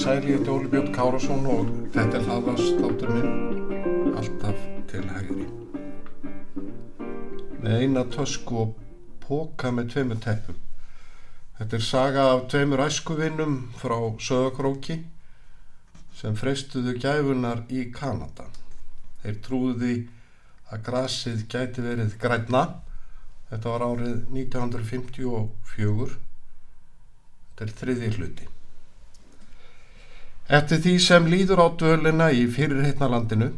Sæl, ég heiti Óli Björn Kárasson og þetta er hlaðvastáttur minn, alltaf til hægri. Með eina tösku og póka með tveimur teppum. Þetta er saga af tveimur æskuvinnum frá Söðakróki sem freystuðu gæfunar í Kanada. Þeir trúði að grasið gæti verið græna. Þetta var árið 1954. Þetta er þriði hluti. Eftir því sem líður á dölina í fyrirheitnalandinu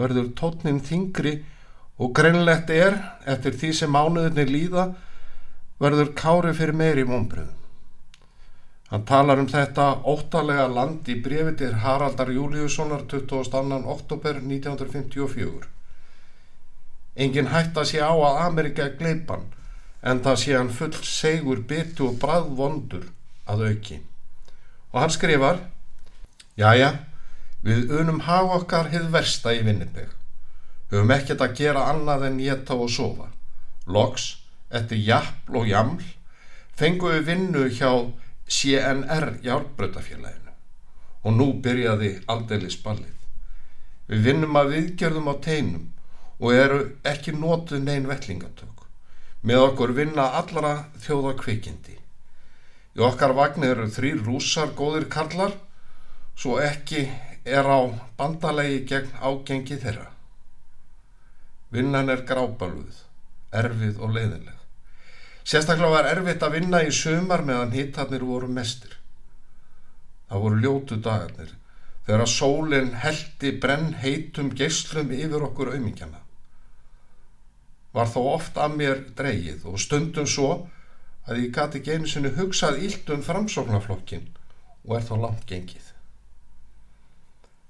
verður tótnin þingri og greinlegt er eftir því sem mánuðinni líða verður kári fyrir meiri mómbröðum. Hann talar um þetta óttalega land í brefitir Haraldar Júliussonar 22. oktober 1954. Engin hætt að sé á að Amerika er gleipan en það sé hann full segur byttu og bræðvondur að auki. Og hann skrifar Jæja, við unum hafa okkar hið versta í Vinnipeg. Höfum ekkert að gera annað en geta og sofa. Loks, eftir jafl og jaml, fengum við vinnu hjá CNR hjálpbrötafélaginu og nú byrjaði aldrei spallið. Við vinnum að viðgerðum á teinum og eru ekki nótuð neyn vellingatök. Með okkur vinna allara þjóða kvikindi. Í okkar vagnir eru þrýr rúsar góðir karlar svo ekki er á bandalegi gegn ágengi þeirra. Vinnan er grábaluð, erfið og leiðinleg. Sérstaklega var erfitt að vinna í sömar meðan hittarnir voru mestir. Það voru ljótu dagarnir þegar að sólinn heldi brenn heitum geyslum yfir okkur auðmingjana. Var þó oft að mér dreyið og stundum svo að ég gati geinisinu hugsað ílt um framsóknarflokkin og er þá langt gengið.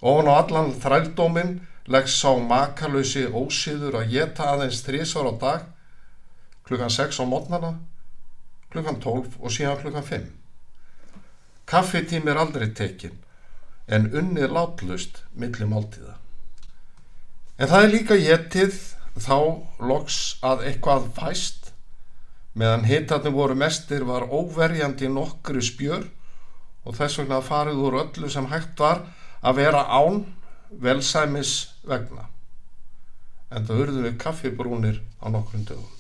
Ofan á allan þrældóminn leggs sá makalösi ósýður að geta aðeins þrísvar á dag klukkan 6 á mótnana, klukkan 12 og síðan klukkan 5. Kaffitími er aldrei tekin en unnið látlust millir máltíða. En það er líka getið þá loks að eitthvað fæst meðan hitarnir voru mestir var óverjandi nokkru spjör og þess vegna farið úr öllu sem hægt var að vera án velsæmis vegna en það hurðu við kaffibrúnir á nokkrum dögum.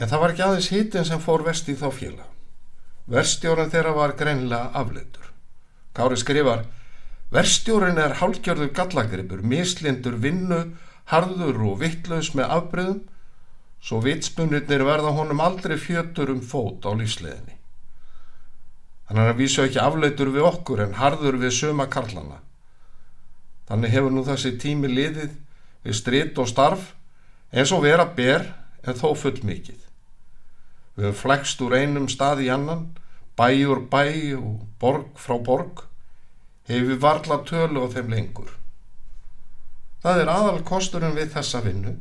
En það var ekki aðeins hitin sem fór vest í þá fjöla. Verstjóran þeirra var greinlega afleitur. Kári skrifar Verstjórin er hálgjörður gallagripur, mislindur vinnu, harður og vittlaus með afbreyðum, svo vitspunnirnir verða honum aldrei fjötur um fót á lífsleðinni. Þannig að hann vísu ekki afleitur við okkur en harður við söma karlana. Þannig hefur nú þessi tími liðið við stritt og starf eins og vera ber en þó full mikið. Við höfum flegst úr einum stað í annan, bæjur bæ og borg frá borg, hefur við varla tölu á þeim lengur. Það er aðal kosturinn við þessa vinnu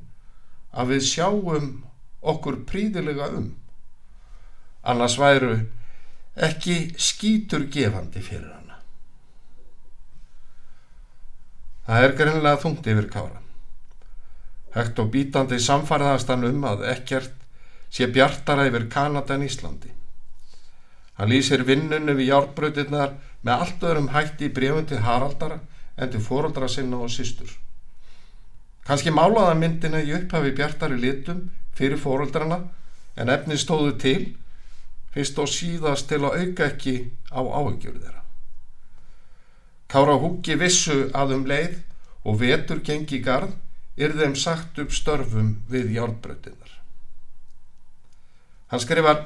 að við sjáum okkur príðilega um. Annars væru ekki skítur gefandi fyrir hana. Það er greinlega þungt yfir kára. Hægt og bítandi samfariðast hann um að ekkert sé bjartara yfir Kanada en Íslandi. Hann lýsir vinnunum við járbröðirnar með allt öðrum hætti í brefun til Haraldara en til fóraldra sinna og sístur. Kanski málaða myndina í upphafi bjartari litum fyrir fóraldrana en efni stóðu til fyrst og síðast til að auka ekki á áhugjur þeirra. Kára húki vissu að um leið og vetur gengi garð er þeim sagt upp störfum við hjálpbröðinnar. Hann skrifar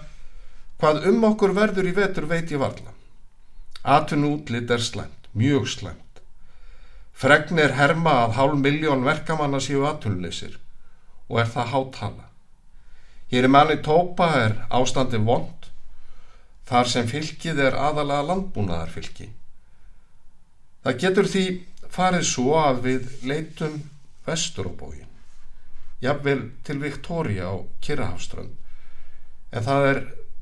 hvað um okkur verður í vetur veit ég varla. Atun útlitt er slæmt, mjög slæmt. Fregnir herma að hálf miljón verkamanna séu atunleysir og er það hátala. Hér í manni tópa er ástandi vond þar sem fylkið er aðalega landbúnaðarfylki. Það getur því farið svo að við leitum vestur á bógin. jafnvel til Viktoria á Kirrahafströnd, en það er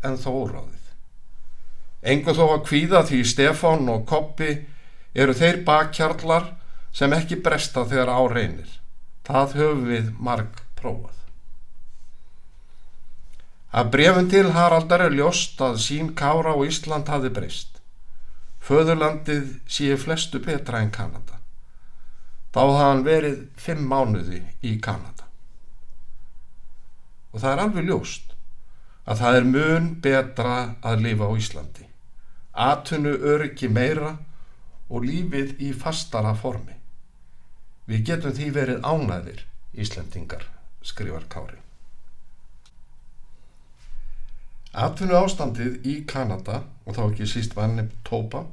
ennþá óráðið. Engu þó að kvíða því Stefán og Koppi eru þeir bakkjarlar sem ekki bresta þegar á reynir. Það höfum við marg prófað. Að brefum til Haraldar er ljóst að sín kára á Ísland hafi breyst. Föðurlandið sé flestu betra en Kanada. Þá hafði hann verið fimm mánuði í Kanada. Og það er alveg ljóst að það er mun betra að lifa á Íslandi. Atunu öryggi meira og lífið í fastara formi. Við getum því verið ánæðir Íslandingar, skrifar Kári. Atvinnu ástandið í Kanada og þá ekki síst vanni Tópa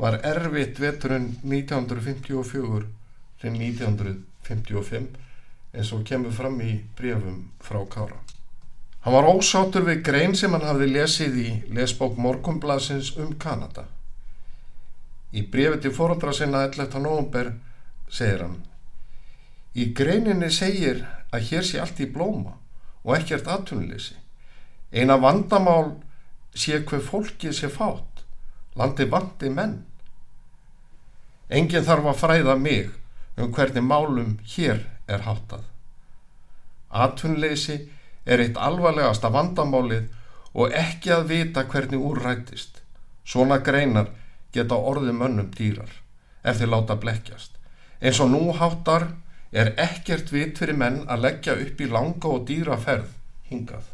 var erfitt veturinn 1954 til 1955 eins og kemur fram í brefum frá Kára. Hann var ósátur við grein sem hann hafði lesið í lesbók Morgumblasins um Kanada. Í brefi til fórundra sinna 11. november segir hann Í greininni segir að hér sé allt í blóma og ekkert atvinnuleysi Eina vandamál sé hver fólkið sé fátt, landi vandi menn. Engin þarf að fræða mig um hvernig málum hér er háttað. Atunleysi er eitt alvarlegasta vandamálið og ekki að vita hvernig úrrætist. Svona greinar geta orði mönnum dýrar ef þeir láta blekkjast. Eins og nú háttar er ekkert vit fyrir menn að leggja upp í langa og dýra ferð hingað.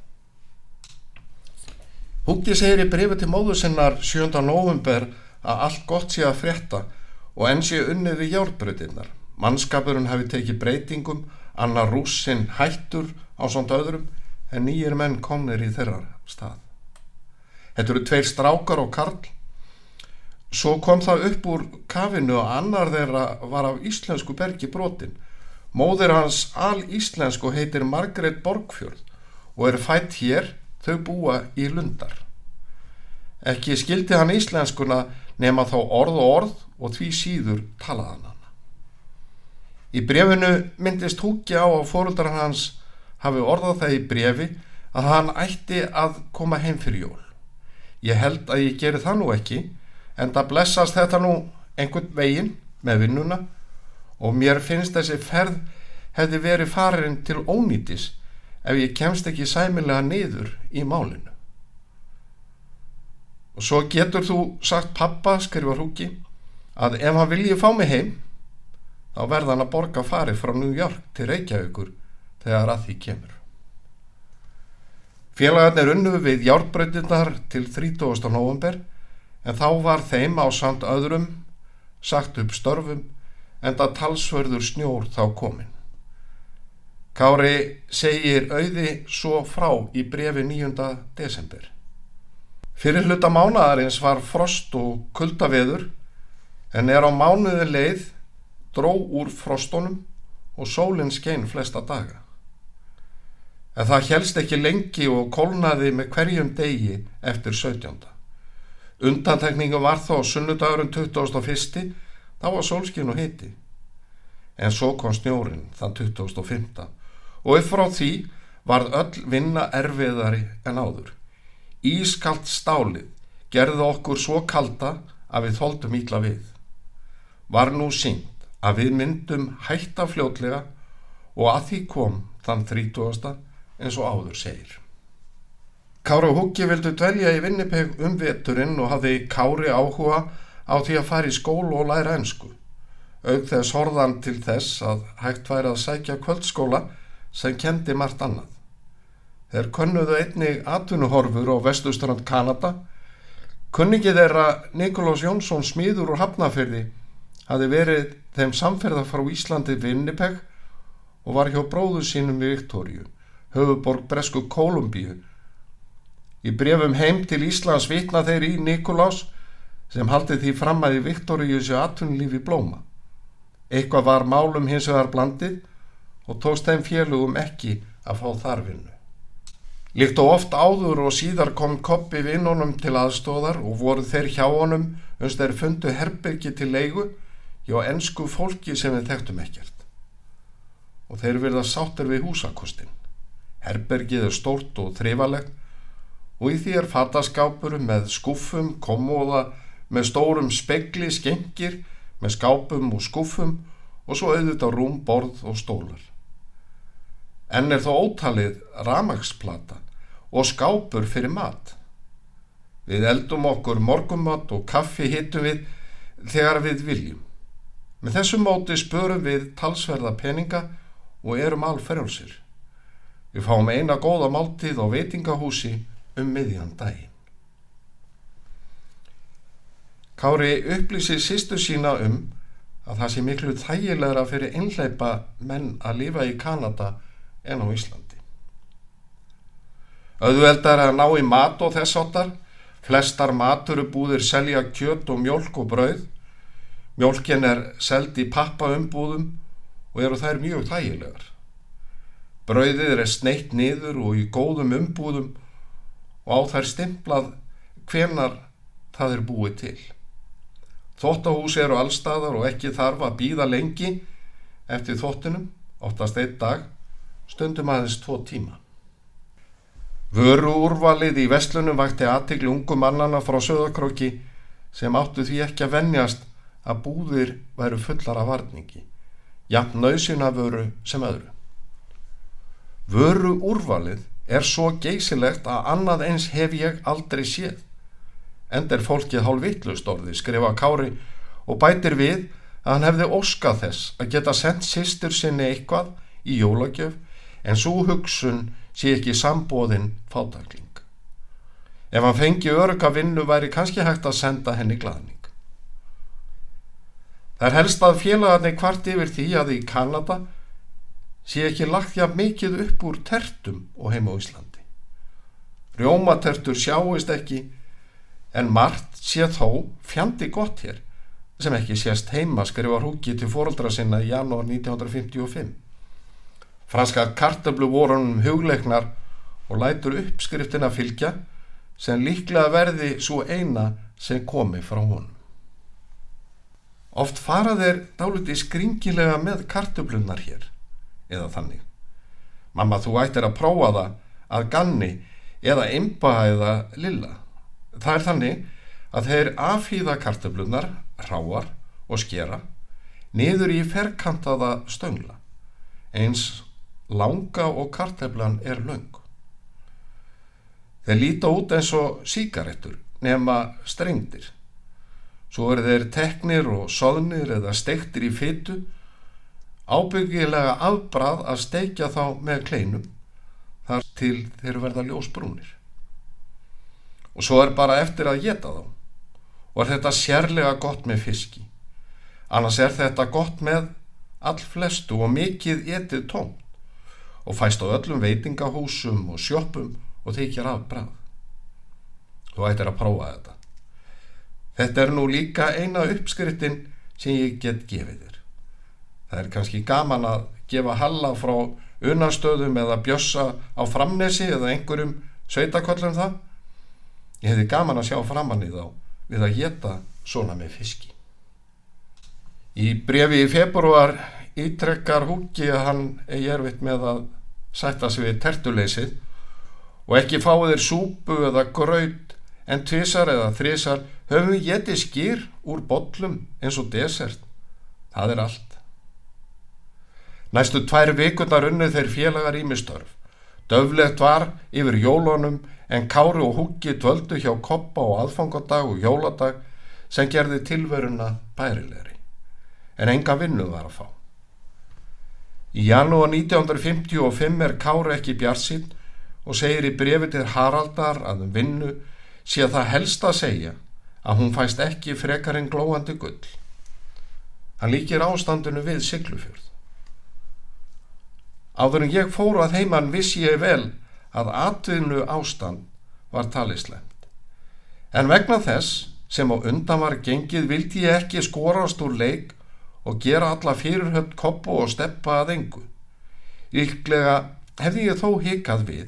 Húki segir í brefi til móðu sinnar 7. november að allt gott sé að frétta og enn sé unnið við hjálpbreytinnar. Mannskapurinn hafi tekið breytingum, annar rússinn hættur á svont öðrum en nýjir menn komnir í þeirra stað. Þetta eru tveir strákar og karl. Svo kom það upp úr kafinu og annar þeirra var af íslensku bergi brotin. Móður hans al íslensku heitir Margret Borgfjörð og er fætt hér þau búa í lundar. Ekki skildi hann íslenskuna nema þá orð og orð og því síður talaðan hann. Í brefinu myndist húkja á að fóröldar hans hafi orðað það í brefi að hann ætti að koma heim fyrir jól. Ég held að ég geri það nú ekki en það blessast þetta nú einhvern veginn með vinnuna og mér finnst þessi ferð hefði verið farin til ónýtis ef ég kemst ekki sæmilega niður í málinu. Og svo getur þú sagt pappa, skrifar Húki, að ef hann vilji fá mig heim, þá verða hann að borga farið frá New York til Reykjavíkur þegar að því kemur. Félagarnir unnu við hjárbreytindar til 30. november en þá var þeim á samt öðrum sagt upp störfum en það talsverður snjór þá komin. Kári segir auði svo frá í brefi 9. desember. Fyrir hluta mánadarins var frost og kuldaveður en er á mánuði leið dró úr frostunum og sólinn skein flesta daga. En það helst ekki lengi og kólnaði með hverjum degi eftir 17. Undantekningu var þó sunnudagurinn 21. þá var sólskinn og hiti. En svo kom snjórin þann 25 og upp frá því varð öll vinna erfiðari en áður. Ískalt stálið gerði okkur svo kalda að við þóldum ítla við. Var nú sínt að við myndum hætta fljótlega og að því kom þann 30. eins og áður segir. Kári og Huggi vildu dvelja í vinnipeg um veturinn og hafði Kári áhuga á því að fara í skólu og læra ennsku. Aug þess horðan til þess að hægt væri að sækja kvöldskóla sem kendi margt annað. Þeir könnuðu einnig atvinnuhorfur á vestustrand Kanada. Kunningið þeirra Nikolás Jónsson smíður úr Hafnafyrði hafi verið þeim samferða frá Íslandi Vinnipeg og var hjá bróðu sínum við Viktoríu, höfuborg Bresku Kolumbíu. Í brefum heim til Íslands vitna þeir í Nikolás sem haldi því fram að í Viktoríu séu atvinnulífi blóma. Eitthvað var málum hins vegar blandið og tókst þeim félugum ekki að fá þarfinu. Líkt og oft áður og síðar kom koppi vinnunum til aðstóðar og voru þeir hjá honum uns þeir fundu herbyrgi til leigu hjá ennsku fólki sem við þekktum ekkert. og þeir verða sáttir við húsakostin. Herbergið er stórt og þrifalegt og í því er fataskápur með skuffum, komóða, með stórum spekli, skengir, með skápum og skuffum og svo auðvitað rúm, borð og stólar. Enn er þó ótalið ramagsplata og skápur fyrir mat. Við eldum okkur morgumat og kaffi hittum við þegar við viljum. Með þessum móti spörum við talsverða peninga og erum alferjálsir. Við fáum eina góða máltíð á veitingahúsi um miðjan daginn. Kári upplýsir sýstu sína um að það sé miklu þægilegra fyrir einhleipa menn að lifa í Kanada en á Íslandi. Öðveldar að ná í mat og þess áttar, flestar maturubúðir selja kjött og mjölk og brauð, mjölkin er seld í pappaumbúðum og eru þær mjög þægilegar. Brauðið er sneitt niður og í góðum umbúðum og á þær stimplað hvenar það er búið til. Þóttahús eru allstaðar og ekki þarf að býða lengi eftir þóttinum, oftast einn dag, stundum aðeins tvo tíma. Vöru úrvalið í vestlunum vakti aðtikli ungu mannana frá söðakróki sem áttu því ekki að vennjast að búðir væru fullar af varningi, jafn nöysina vöru sem öðru. Vöru úrvalið er svo geysilegt að annað eins hef ég aldrei séð. End er fólkið hálf vittlust orði, skrifa Kári og bætir við að hann hefði óskað þess að geta sendt sýstur sinni eitthvað í jólagjöf en svo hugsun sé ekki sambóðinn fátakling. Ef hann fengi öruga vinnu væri kannski hægt að senda henni gladning. Það er helst að félagarni kvart yfir því að í Kanada sé ekki lagt jafn mikið upp úr tertum og heima á Íslandi. Rjómatertur sjáist ekki en margt sé þó fjandi gott hér sem ekki sést heima skrifar húki til fóröldra sinna í janúar 1955. Franska kartablu voru hann um hugleiknar og lætur uppskriftina fylgja sem líklega verði svo eina sem komi frá hún. Oft fara þeir dáliti skringilega með kartablunar hér, eða þannig. Mamma, þú ættir að prófa það að ganni eða eða lilla. Það er þannig að þeir afhýða kartöflunar, ráar og skera niður í ferkantaða stöngla eins langa og kartöflan er löng. Þeir líta út eins og síkaretur nema strengdir. Svo eru þeir teknir og soðnir eða steiktir í fyttu ábyggilega afbrað að steikja þá með kleinum þar til þeir verða ljósbrúnir. Og svo er bara eftir að geta þá. Og er þetta sérlega gott með fiski. Annars er þetta gott með all flestu og mikið etið tómt og fæst á öllum veitingahúsum og sjópum og þykjar af brað þú ættir að prófa þetta. Þetta er nú líka eina uppskrittin sem ég get gefið þér. Það er kannski gaman að gefa halla frá unarstöðum eða bjössa á framnesi eða einhverjum sveitakollum það Ég hefði gaman að sjá framann í þá við að geta svona með fiski. Í brefi í februar ítrekkar húki að hann er erfitt með að sætta sig við tertuleysið og ekki fáið þér súpu eða graut en tvísar eða þrísar höfum við getið skýr úr botlum eins og desert. Það er allt. Næstu tvær vikundar unnu þeir félagar í mistörf. Döflegt var yfir jólunum en Kári og Huggi dvöldu hjá Koppa á aðfangadag og jóladag sem gerði tilveruna bærilegri en enga vinnu var að fá. Í janúar 1955 er Kári ekki bjarsinn og segir í brefi til Haraldar að um vinnu sé að það helst að segja að hún fæst ekki frekar en glóandi gull. Hann líkir ástandinu við Siglufjörð. Áður en ég fóru að heimann vissi ég vel að atvinnu ástand var talislemt. En vegna þess sem á undan var gengið vildi ég ekki skorast úr leik og gera alla fyrirhöfn koppu og steppa að engu. Yklega hefði ég þó hikað við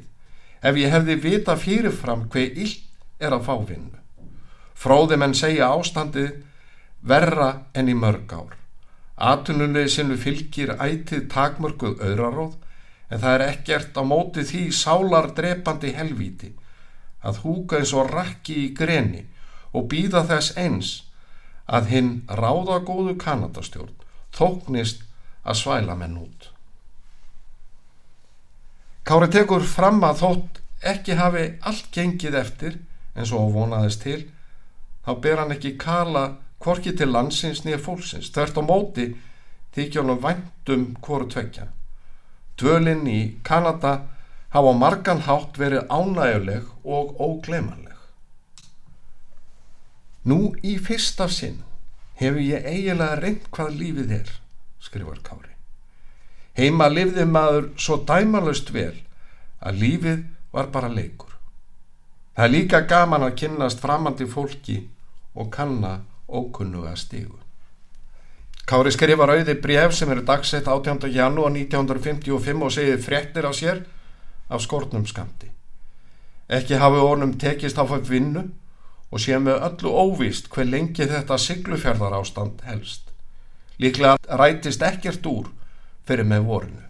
ef ég hefði vita fyrirfram hver illt er að fá vinnu. Fróði menn segja ástandið verra enn í mörg ár. Atunnuleysinu fylgir ætið takmörguð auðraróð en það er ekkert á móti því sálar drepandi helvíti að húka eins og rakki í greni og býða þess eins að hinn ráðagóðu kanadastjórn þóknist að svæla menn út. Kári tekur fram að þótt ekki hafi allt gengið eftir eins og vonaðist til þá ber hann ekki kala hvorki til landsins nýja fólksins þvert á móti þykjónum væntum hvoru tvekja. Dvölinn í Kanada hafa margan hátt verið ánæguleg og óglemanleg. Nú í fyrsta sinn hefur ég eiginlega reynd hvað lífið er, skrifar Kári. Heima lifði maður svo dæmalust vel að lífið var bara leikur. Það er líka gaman að kynnast framandi fólki og kanna ókunnuga stígu. Kári skrifar auði bref sem eru dagsett 18. janúar 1955 og segið fréttir á sér af skortnum skamti. Ekki hafi ornum tekist á fyrir vinnu og sé með öllu óvist hver lengi þetta siglufjörðar ástand helst. Líklega rætist ekkert úr fyrir með vorinu.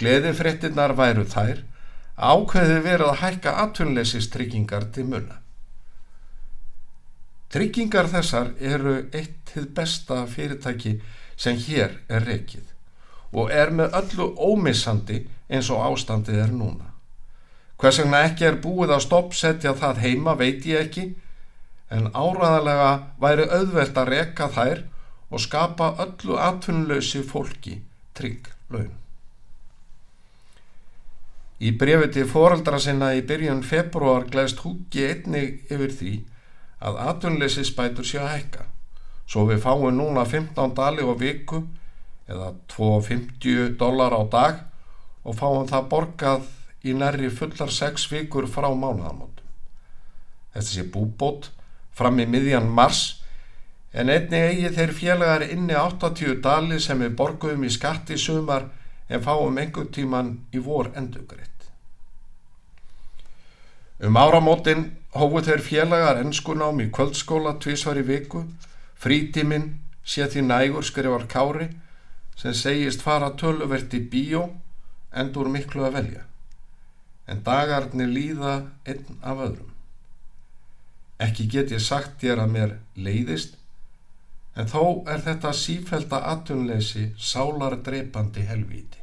Gleðifréttinnar væru þær ákveði verið að hækka atvinnleysistryggingar til munna. Tryggingar þessar eru eitt til besta fyrirtæki sem hér er reikið og er með öllu ómissandi eins og ástandið er núna. Hvers vegna ekki er búið að stoppsetja það heima veit ég ekki en áraðalega væri auðvelt að reka þær og skapa öllu atvinnlausi fólki trygg laun. Í brefi til foreldra sinna í byrjun februar gleðst húki einnig yfir því að atvinnleysi spætur sér að hækka. Svo við fáum núna 15 dali á viku eða 250 dólar á dag og fáum það borgað í nærri fullar 6 vikur frá mánuðamótum. Þetta sé búbót fram í miðjan mars en einni eigi þeir félagar inni 80 dali sem við borguðum í skatti sumar en fáum einhver tíman í vor endugreitt. Um áramótin hófu þeir félagar ennskunám í kvöldskóla tvísvar í viku, frítíminn sé því nægur skrifar Kári sem segist fara töluvert í bíó endur miklu að velja. En dagarnir líða einn af öðrum. Ekki get ég sagt þér að mér leiðist, en þó er þetta sífælda atunleysi sálar dreipandi helvíti.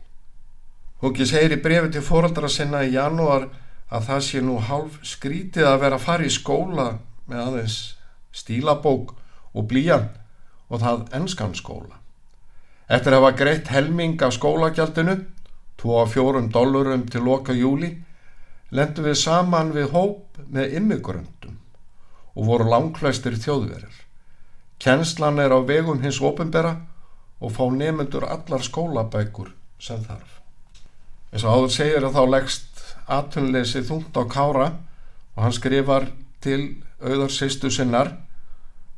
Hóki segir í brefi til fóraldra sinna í janúar að það sé nú hálf skrítið að vera að fara í skóla með aðeins stílabók og blíjan og það ennskan skóla. Eftir að hafa greitt helming af skólagjaldinu, 2-4 dólarum til loka júli, lendum við saman við hóp með immigröndum og voru langklæstir þjóðverðar. Kjenslan er á vegum hins ofinbera og fá nefnendur allar skólabækur sem þarf. Eins og áður segir að þá leggst atunleysi þungt á kára og hann skrifar til auðar seistu sinnar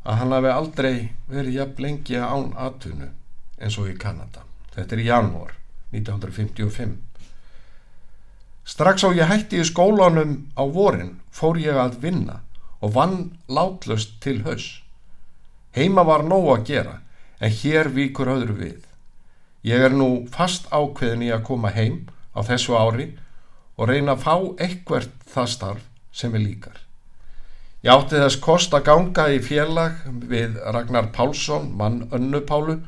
að hann hafi aldrei verið jafn lengi án atunu eins og í Kanada. Þetta er í janúar 1955. Strax á ég hætti í skólanum á vorin fór ég að vinna og vann látlust til haus. Heima var nóg að gera en hér vikur öðru við. Ég er nú fast ákveðin í að koma heim á þessu ári og reyna að fá eitthvert það starf sem er líkar. Ég átti þess kost að ganga í félag við Ragnar Pálsson, mann Önnupálu,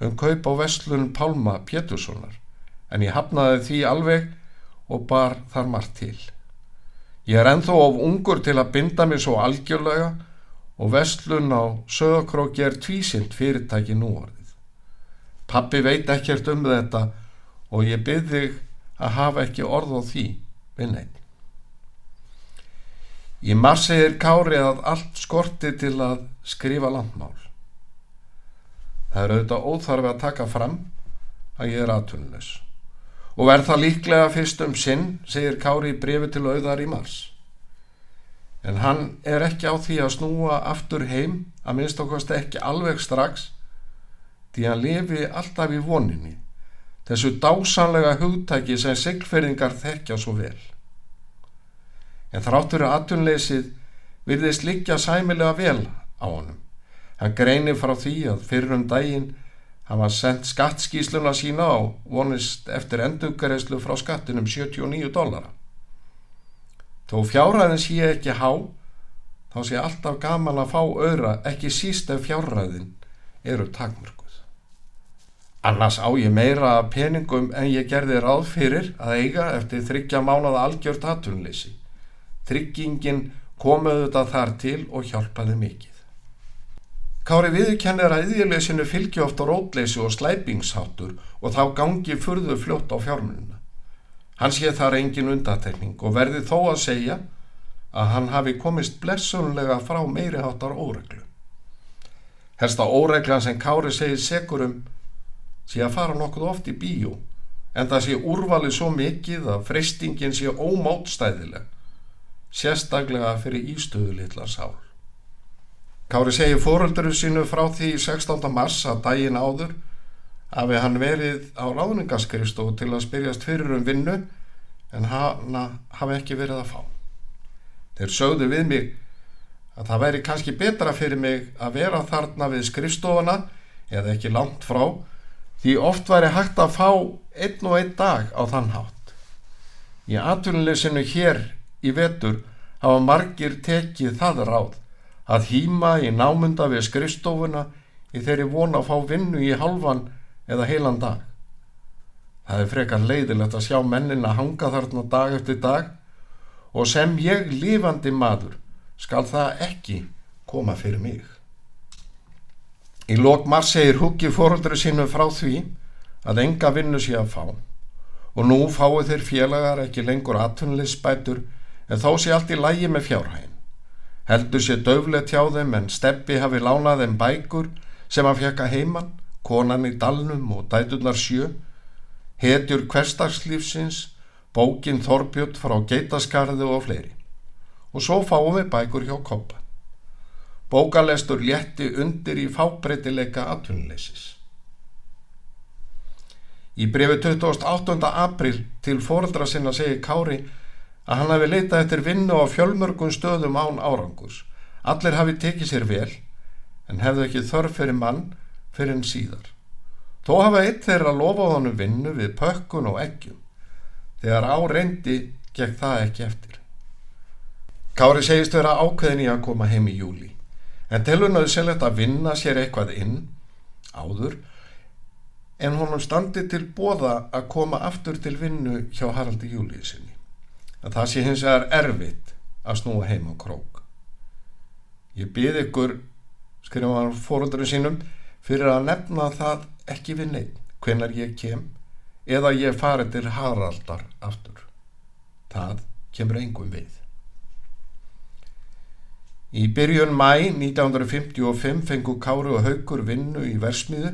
um kaup á vestlun Pálma Péturssonar, en ég hafnaði því alveg og bar þar margt til. Ég er enþó of ungur til að binda mig svo algjörlega og vestlun á sögakróki er tvísind fyrirtæki núorðið. Pappi veit ekkert um þetta og ég byrði að hafa ekki orð á því við neitt. Í mars segir Kári að allt skorti til að skrifa landmál. Það er auðvitað óþarfi að taka fram að ég er aðtunleis. Og verð það líklega fyrst um sinn, segir Kári í brefi til auðar í mars. En hann er ekki á því að snúa aftur heim, að minnst okkast ekki alveg strax, því hann lifi alltaf í voninni þessu dásanlega hugtæki sem seglferðingar þekkja svo vel. En þráttur að atunleysið virðist líkja sæmilega vel á honum. Hann greinir frá því að fyrir um daginn Hann var sendt skattskísluna sína og vonist eftir endurgareyslu frá skattinum 79 dólara. Þó fjárræðin sé ekki há, þá sé alltaf gaman að fá öðra ekki síst ef fjárræðin eru takmörguð. Annars á ég meira peningum en ég gerði ráð fyrir að eiga eftir þryggja mánada algjört aðtunleysi. Tryggingin komuðu þetta þar til og hjálpaði mikið. Kári viðkennir að yðurleysinu fylgji ofta rótleysi og slæpingsháttur og þá gangi furðu fljótt á fjármununa. Hann sé þar engin undatekning og verði þó að segja að hann hafi komist blessunlega frá meiri háttar óreglu. Hersta óreglan sem Kári segir segurum sé að fara nokkuð oft í bíó en það sé úrvalið svo mikið að freystingin sé ómátstæðileg, sérstaklega fyrir ístöðu litla sál. Kári segir fórölduru sínu frá því 16. mars að daginn áður hafi hann verið á ráðningaskristofu til að spyrjast fyrir um vinnu en hann hafi ekki verið að fá. Þeir sögðu við mig að það væri kannski betra fyrir mig að vera þarna við skrifstofuna eða ekki langt frá því oft væri hægt að fá einn og einn dag á þann hátt. Í atvinnuleysinu hér í vetur hafa margir tekið það ráð að hýma í námunda við skrifstofuna í þeirri vona að fá vinnu í halvan eða heilan dag. Það er frekar leiðilegt að sjá mennin að hanga þarna dag eftir dag og sem ég lifandi maður skal það ekki koma fyrir mig. Í lokmar segir huggi fóröldri sinu frá því að enga vinnu sé að fá og nú fái þeir félagar ekki lengur atvinnlisbætur en þó sé allt í lægi með fjárhægin. Heldur sér döflet hjá þeim en steppi hafi lánað þeim bækur sem hann fekka heimann, konan í dalnum og dæturnar sjö, hetjur hverstagslífsins, bókin Þorbjörn frá geitaskarðu og fleiri. Og svo fáum við bækur hjá koppa. Bókalestur létti undir í fábreytileika atvinnuleysis. Í brefi 28. april til fóraldra sinna segi Kári að hann hafi leitað eftir vinnu á fjölmörgum stöðum án árangurs. Allir hafi tekið sér vel en hefðu ekki þörf fyrir mann fyrir en síðar. Þó hafa eitt þeirra lofað honum vinnu við pökkun og eggjum. Þegar á reyndi gekk það ekki eftir. Kári segist vera ákveðin í að koma heim í júli en telurnaðu selett að vinna sér eitthvað inn áður en honum standi til bóða að koma aftur til vinnu hjá Haraldi Júlið sinni að það sé hins vegar erfitt að snúa heim á krók. Ég byrð ykkur, skrifa hann fóröldurinn sínum, fyrir að nefna það ekki við neitt hvenar ég kem eða ég fari til Haraldar aftur. Það kemur engum við. Í byrjun mæ 1955 fengu Káru og Haugur vinnu í versmiðu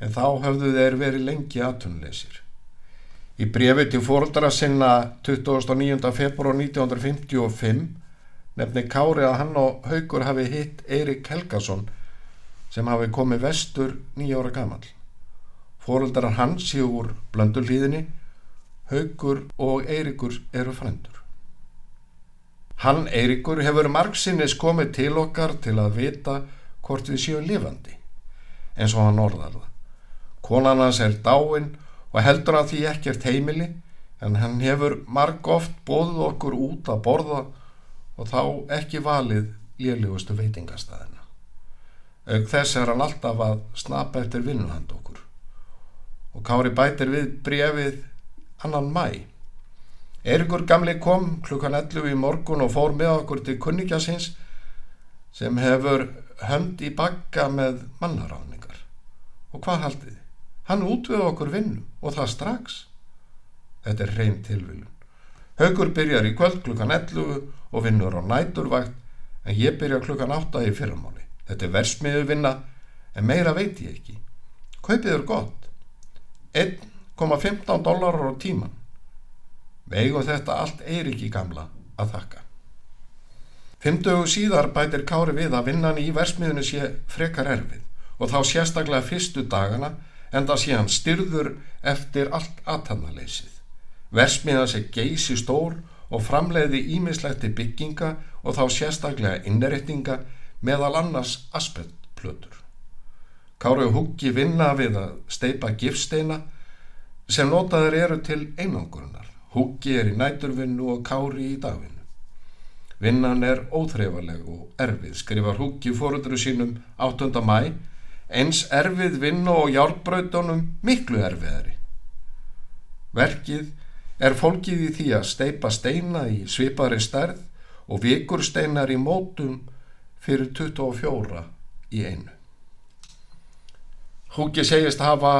en þá höfðu þeir verið lengi aðtunleysir. Í brefi til fóröldara sinna 29. februar 1955 nefni Kári að hann og Haugur hafi hitt Eirik Helgason sem hafi komið vestur nýjára gamal. Fóröldarar hans séu úr blöndulíðinni, Haugur og Eirikur eru frendur. Hann Eirikur hefur margsinnis komið til okkar til að vita hvort við séum lifandi, eins og hann orðar það. Konan hans er dáinn og heldur hann því ekkert heimili en hann hefur marg oft bóðið okkur út að borða og þá ekki valið lélugustu veitingastæðina. Aug þess er hann alltaf að snappa eftir vinnuhand okkur og Kári bætir við brefið annan mæ. Erikur gamli kom klukkan 11 í morgun og fór með okkur til kunningasins sem hefur hönd í bakka með mannaráningar. Og hvað haldið? Hann útvöðu okkur vinnu og það strax. Þetta er hrein tilviljun. Haugur byrjar í kvöld klukkan 11 og vinnur á næturvægt en ég byrja klukkan 8 í fyrramáli. Þetta er versmiðu vinna en meira veit ég ekki. Kaupið er gott. 1,15 dólarar á tíman. Vegu þetta allt er ekki gamla að þakka. Fymtugu síðar bætir Kári við að vinnan í versmiðinu sé frekar erfið og þá sérstaklega fyrstu dagana en það sé hann styrður eftir allt aðtannaleysið. Versmiðan sé geysi stór og framleiði ímislegt bygginga og þá sérstaklega innrettinga meðal annars aspetplötur. Kári og Huggi vinna við að steipa gifsteina sem notaður eru til einangurinnar. Huggi er í næturvinnu og Kári í dagvinnu. Vinnan er óþreifaleg og erfið, skrifar Huggi fórundru sínum 8. mæ, eins erfið vinnu og hjálpbrautunum miklu erfiðari. Verkið er fólkið í því að steipa steina í svipari stærð og vikur steinar í mótum fyrir 24 í einu. Húki segist hafa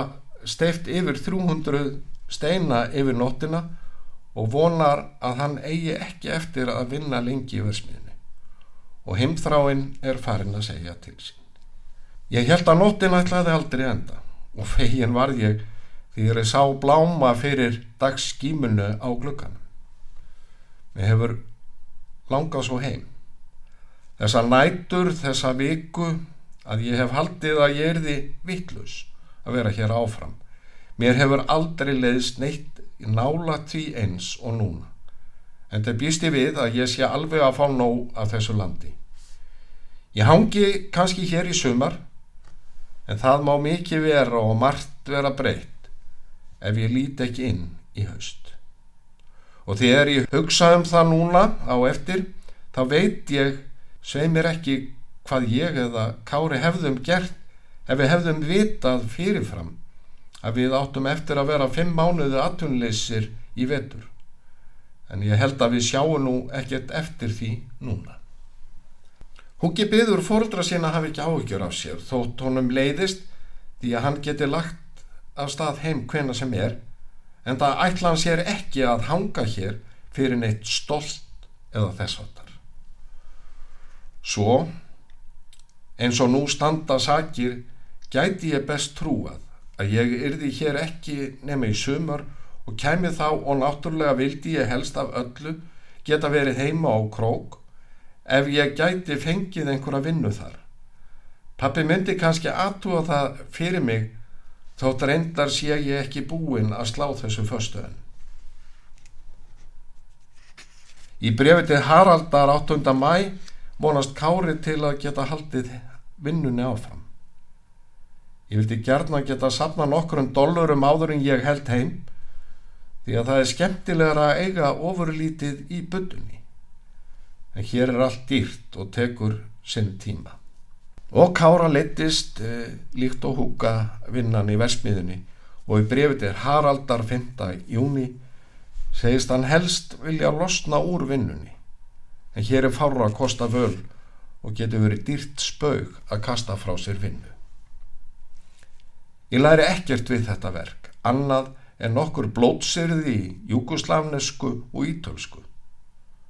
steift yfir 300 steina yfir nóttina og vonar að hann eigi ekki eftir að vinna lengi í versmiðinu og heimþráinn er farin að segja til sín. Ég held að nóttin ætlaði aldrei enda og fegin var ég því ég sá bláma fyrir dagsskímunu á glugganum. Mér hefur langað svo heim. Þessa nætur, þessa viku að ég hef haldið að ég erði vittlus að vera hér áfram. Mér hefur aldrei leiðist neitt nála því eins og núna. En það býst ég við að ég sé alveg að fá nóg af þessu landi. Ég hangi kannski hér í sumar en það má mikið vera og margt vera breytt ef ég líti ekki inn í haust. Og þegar ég hugsa um það núna á eftir, þá veit ég sveimir ekki hvað ég eða Kári hefðum gert ef við hefðum vitað fyrirfram að við áttum eftir að vera fimm mánuðu aðtunleysir í vetur. En ég held að við sjáum nú ekkert eftir því núna. Húki byður fóruldra sína hafi ekki áhugjur af sér þótt honum leiðist því að hann geti lagt af stað heim hvena sem er en það ætla hann sér ekki að hanga hér fyrir neitt stolt eða þessartar. Svo, eins og nú standa sakir, gæti ég best trúað að ég yrði hér ekki nema í sumar og kemið þá og náttúrulega vildi ég helst af öllu geta verið heima á krók ef ég gæti fengið einhverja vinnu þar. Pappi myndi kannski aðtúa það fyrir mig Þótt reyndar sé ég ekki búinn að slá þessu föstuðan. Í brefi til Haraldar 8. mæ vonast Kári til að geta haldið vinnunni áfram. Ég vildi gerna geta sapna nokkur um dollurum áður en ég held heim því að það er skemmtilegra að eiga ofurlítið í buddunni. En hér er allt dýrt og tekur sinn tíma. Og Kára leittist eh, líkt og húka vinnan í versmiðunni og í brefið til Haraldar 5. júni segist hann helst vilja losna úr vinnunni. En hér er fára að kosta völ og getur verið dýrt spaug að kasta frá sér vinnu. Ég læri ekkert við þetta verk, annað en nokkur blótsirði í júgoslavnesku og ítölsku.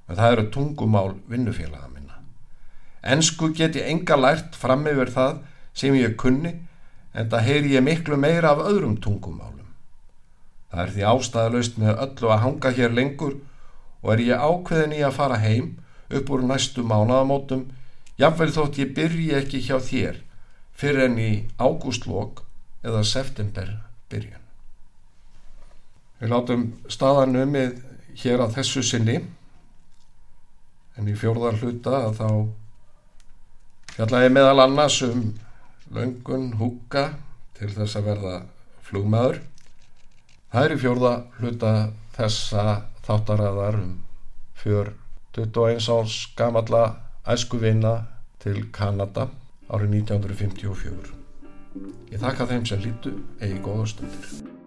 En það eru tungumál vinnufélaga minn. Ensku get ég enga lært fram yfir það sem ég kunni en það heyri ég miklu meira af öðrum tungumálum. Það er því ástæðalaust með öllu að hanga hér lengur og er ég ákveðin í að fara heim upp úr næstu mánaðamótum jáfnveil þótt ég byrji ekki hjá þér fyrir enn í ágústlokk eða september byrjun. Við látum staðan umið hér að þessu sinni en í fjórðar hluta þá fjallaði meðal annars um löngun húka til þess að verða flugmaður. Það er í fjórða hluta þessa þáttaræðar um fjör 21 árs gamalla æskuvina til Kanada árið 1954 ég þakka þeim sem lítu eigi góða stundir